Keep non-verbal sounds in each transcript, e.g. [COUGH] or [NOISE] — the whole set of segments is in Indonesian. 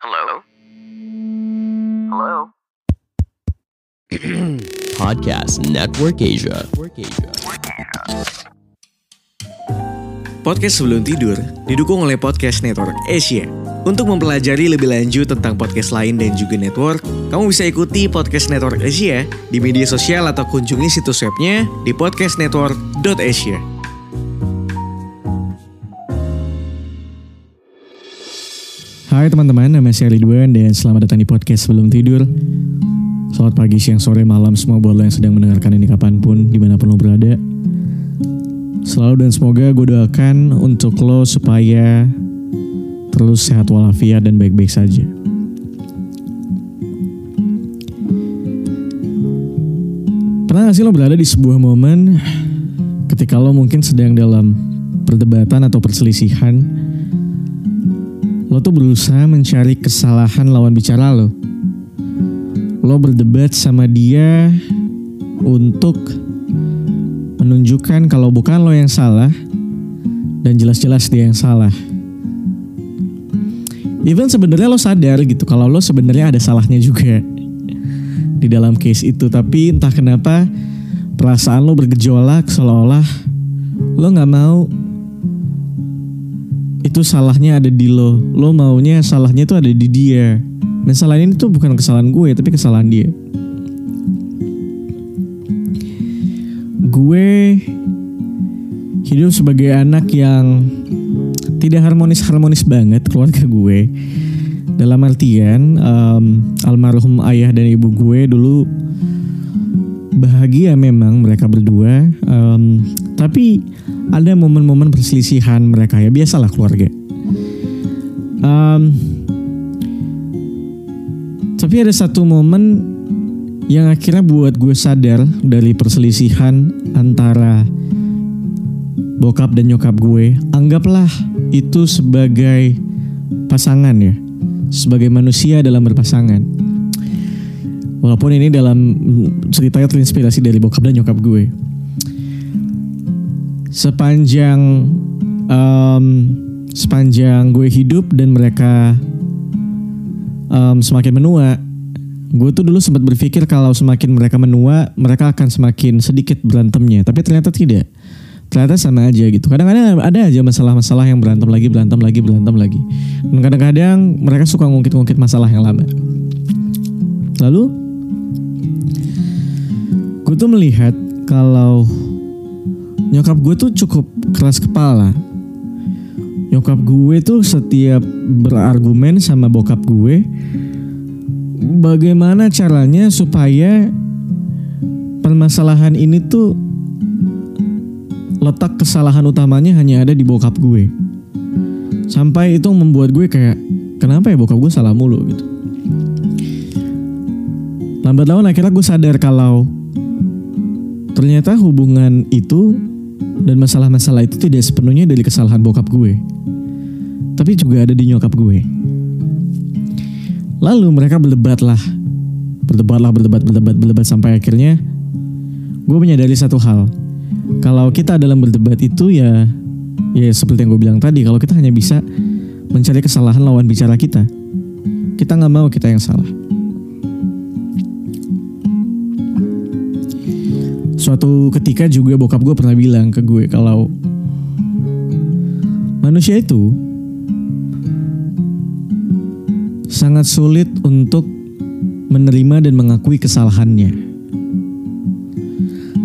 Hello? Hello? [CLEARS THROAT] Podcast Network Asia. Podcast sebelum tidur didukung oleh Podcast Network Asia. Untuk mempelajari lebih lanjut tentang podcast lain dan juga network, kamu bisa ikuti Podcast Network Asia di media sosial atau kunjungi situs webnya di podcastnetwork.asia. Hai teman-teman, nama saya Ridwan dan selamat datang di podcast sebelum tidur. Selamat pagi, siang, sore, malam semua buat lo yang sedang mendengarkan ini kapan pun, di mana pun lo berada. Selalu dan semoga gue doakan untuk lo supaya terus sehat walafiat dan baik-baik saja. Pernah gak sih lo berada di sebuah momen ketika lo mungkin sedang dalam perdebatan atau perselisihan lo tuh berusaha mencari kesalahan lawan bicara lo. Lo berdebat sama dia untuk menunjukkan kalau bukan lo yang salah dan jelas-jelas dia yang salah. Even sebenarnya lo sadar gitu kalau lo sebenarnya ada salahnya juga di dalam case itu, tapi entah kenapa perasaan lo bergejolak seolah-olah lo nggak mau itu salahnya ada di lo. Lo maunya salahnya itu ada di dia. Dan kesalahan ini tuh bukan kesalahan gue, tapi kesalahan dia. Gue hidup sebagai anak yang tidak harmonis-harmonis banget keluarga gue. Dalam artian um, almarhum ayah dan ibu gue dulu bahagia memang mereka berdua. Um, tapi ada momen-momen perselisihan mereka ya biasalah keluarga. Um, tapi ada satu momen yang akhirnya buat gue sadar dari perselisihan antara bokap dan nyokap gue. Anggaplah itu sebagai pasangan ya, sebagai manusia dalam berpasangan. Walaupun ini dalam ceritanya terinspirasi dari bokap dan nyokap gue. Sepanjang um, sepanjang gue hidup dan mereka um, semakin menua gue tuh dulu sempat berpikir kalau semakin mereka menua mereka akan semakin sedikit berantemnya. Tapi ternyata tidak. Ternyata sama aja gitu. Kadang-kadang ada aja masalah-masalah yang berantem lagi berantem lagi berantem lagi. Dan kadang-kadang mereka suka ngungkit-ngungkit masalah yang lama. Lalu tuh melihat kalau nyokap gue tuh cukup keras kepala. Nyokap gue tuh setiap berargumen sama bokap gue, bagaimana caranya supaya permasalahan ini tuh letak kesalahan utamanya hanya ada di bokap gue. Sampai itu membuat gue kayak, kenapa ya bokap gue salah mulu gitu. Lambat laun akhirnya gue sadar kalau ternyata hubungan itu dan masalah-masalah itu tidak sepenuhnya dari kesalahan bokap gue. Tapi juga ada di nyokap gue. Lalu mereka berdebat lah. Berdebat berdebat, berdebat, berdebat sampai akhirnya gue menyadari satu hal. Kalau kita dalam berdebat itu ya ya seperti yang gue bilang tadi, kalau kita hanya bisa mencari kesalahan lawan bicara kita. Kita nggak mau kita yang salah. Suatu ketika juga bokap gue pernah bilang ke gue kalau manusia itu sangat sulit untuk menerima dan mengakui kesalahannya.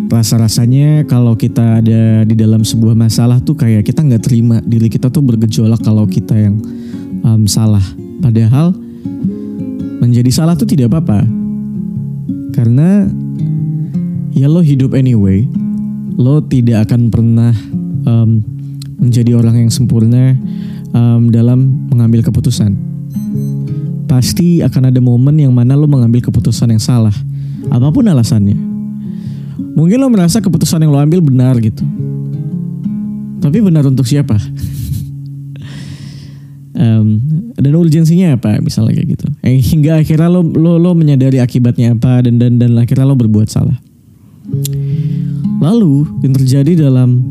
Rasa-rasanya kalau kita ada di dalam sebuah masalah tuh kayak kita nggak terima diri kita tuh bergejolak kalau kita yang um, salah. Padahal menjadi salah tuh tidak apa-apa. Karena ya lo hidup anyway. Lo tidak akan pernah um, menjadi orang yang sempurna um, dalam mengambil keputusan. Pasti akan ada momen yang mana lo mengambil keputusan yang salah. Apa pun alasannya. Mungkin lo merasa keputusan yang lo ambil benar gitu. Tapi benar untuk siapa? [LAUGHS] Um, dan urgensinya apa misalnya kayak gitu. Eh, hingga akhirnya lo lo lo menyadari akibatnya apa dan dan dan akhirnya lo berbuat salah lalu yang terjadi dalam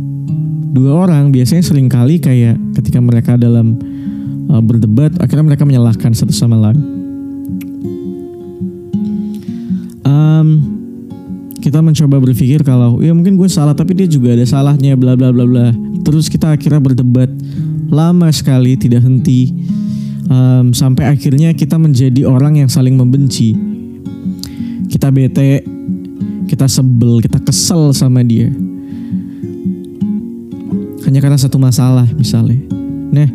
dua orang biasanya sering kali kayak ketika mereka dalam uh, berdebat akhirnya mereka menyalahkan satu sama lain. Um, kita mencoba berpikir kalau ya mungkin gue salah tapi dia juga ada salahnya bla bla bla bla. Terus kita akhirnya berdebat lama sekali tidak henti. Um, sampai akhirnya kita menjadi orang yang saling membenci. Kita bete kita sebel kita kesel sama dia. Hanya karena satu masalah misalnya. Nah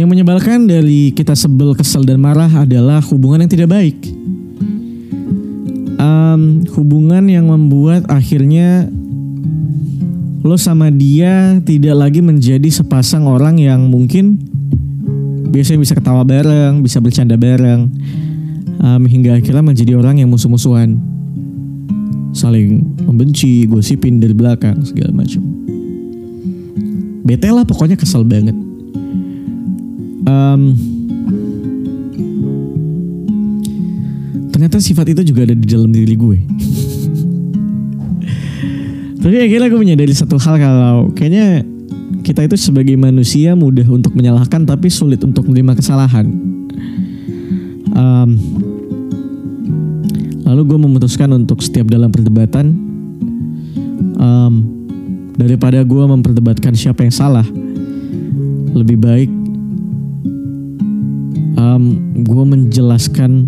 yang menyebalkan dari kita sebel kesel dan marah adalah hubungan yang tidak baik. Um, hubungan yang membuat akhirnya lo sama dia tidak lagi menjadi sepasang orang yang mungkin biasanya bisa ketawa bareng, bisa bercanda bareng, um, hingga akhirnya menjadi orang yang musuh-musuhan, saling membenci, gosipin dari belakang segala macam. Bete lah pokoknya kesel banget. Um, ternyata sifat itu juga ada di dalam diri gue. [LAUGHS] Tapi akhirnya gue menyadari satu hal kalau kayaknya kita itu sebagai manusia mudah untuk menyalahkan tapi sulit untuk menerima kesalahan. Lalu gue memutuskan untuk setiap dalam perdebatan um, daripada gue memperdebatkan siapa yang salah, lebih baik um, gue menjelaskan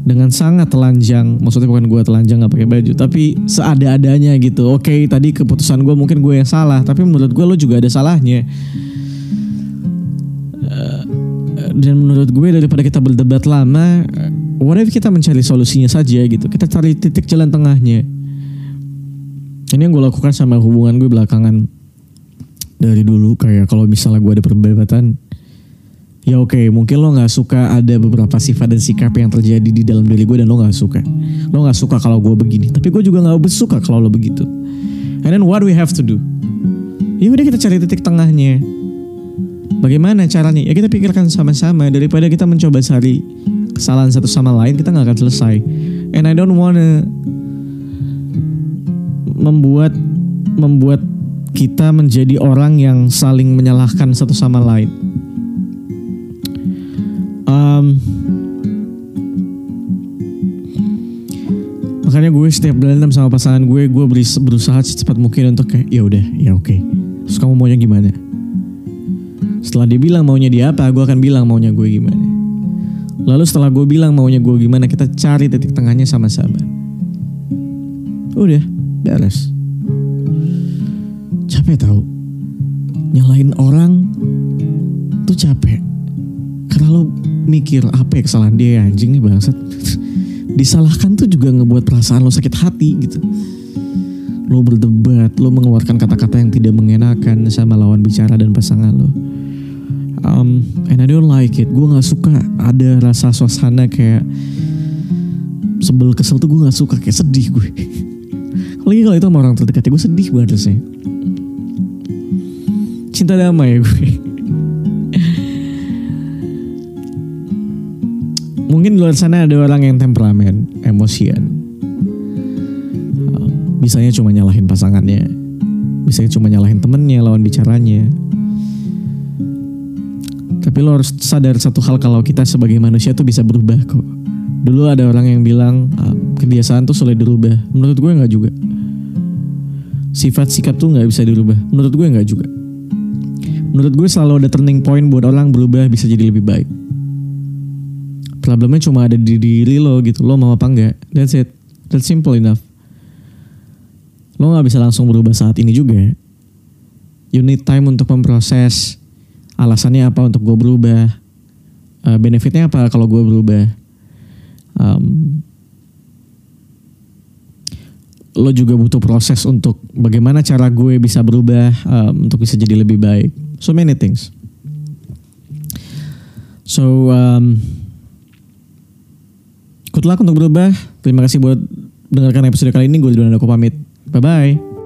dengan sangat telanjang. Maksudnya bukan gue telanjang nggak pakai baju tapi seada-adanya gitu. Oke tadi keputusan gue mungkin gue yang salah tapi menurut gue lo juga ada salahnya. Eh, dan menurut gue daripada kita berdebat lama what if kita mencari solusinya saja gitu? Kita cari titik jalan tengahnya. Ini yang gue lakukan sama hubungan gue belakangan. Dari dulu kayak kalau misalnya gue ada perdebatan ya oke mungkin lo nggak suka ada beberapa sifat dan sikap yang terjadi di dalam diri gue dan lo nggak suka. Lo nggak suka kalau gue begini tapi gue juga nggak suka kalau lo begitu. And then what we have to do? Ya udah kita cari titik tengahnya. Bagaimana caranya? Ya kita pikirkan sama-sama daripada kita mencoba cari kesalahan satu sama lain kita nggak akan selesai and I don't wanna membuat membuat kita menjadi orang yang saling menyalahkan satu sama lain Um, makanya gue setiap berantem sama pasangan gue, gue berusaha secepat mungkin untuk kayak ya udah, ya oke. Terus kamu maunya gimana? Setelah dia bilang maunya dia apa, gue akan bilang maunya gue gimana. Lalu setelah gue bilang maunya gue gimana, kita cari titik tengahnya sama-sama. Udah, beres. Capek tau. Nyalain orang tuh capek. Karena lo mikir apa ya kesalahan dia ya anjing nih bangsat. [LAUGHS] Disalahkan tuh juga ngebuat perasaan lo sakit hati gitu. Lo berdebat, lo mengeluarkan kata-kata yang tidak mengenakan sama lawan bicara dan pasangan lo. Um, and I don't like it. Gue nggak suka ada rasa suasana kayak sebel kesel tuh gue nggak suka kayak sedih gue. [LAUGHS] Lagi kalau itu sama orang terdekat gue sedih banget rasanya. Cinta damai gue. [LAUGHS] Mungkin di luar sana ada orang yang temperamen, emosian. Um, Bisanya cuma nyalahin pasangannya. Bisanya cuma nyalahin temennya, lawan bicaranya. Tapi lo harus sadar satu hal kalau kita sebagai manusia tuh bisa berubah kok. Dulu ada orang yang bilang um, kebiasaan tuh sulit dirubah. Menurut gue nggak juga. Sifat sikap tuh nggak bisa dirubah. Menurut gue nggak juga. Menurut gue selalu ada turning point buat orang berubah bisa jadi lebih baik. Problemnya cuma ada di diri lo gitu. Lo mau apa enggak? That's it. That's simple enough. Lo nggak bisa langsung berubah saat ini juga. You need time untuk memproses alasannya apa untuk gue berubah. Uh, benefitnya apa kalau gue berubah. Um, lo juga butuh proses untuk bagaimana cara gue bisa berubah um, untuk bisa jadi lebih baik. So many things. So um, good luck untuk berubah. Terima kasih buat dengarkan episode kali ini. Gue Ridwan aku pamit. Bye bye.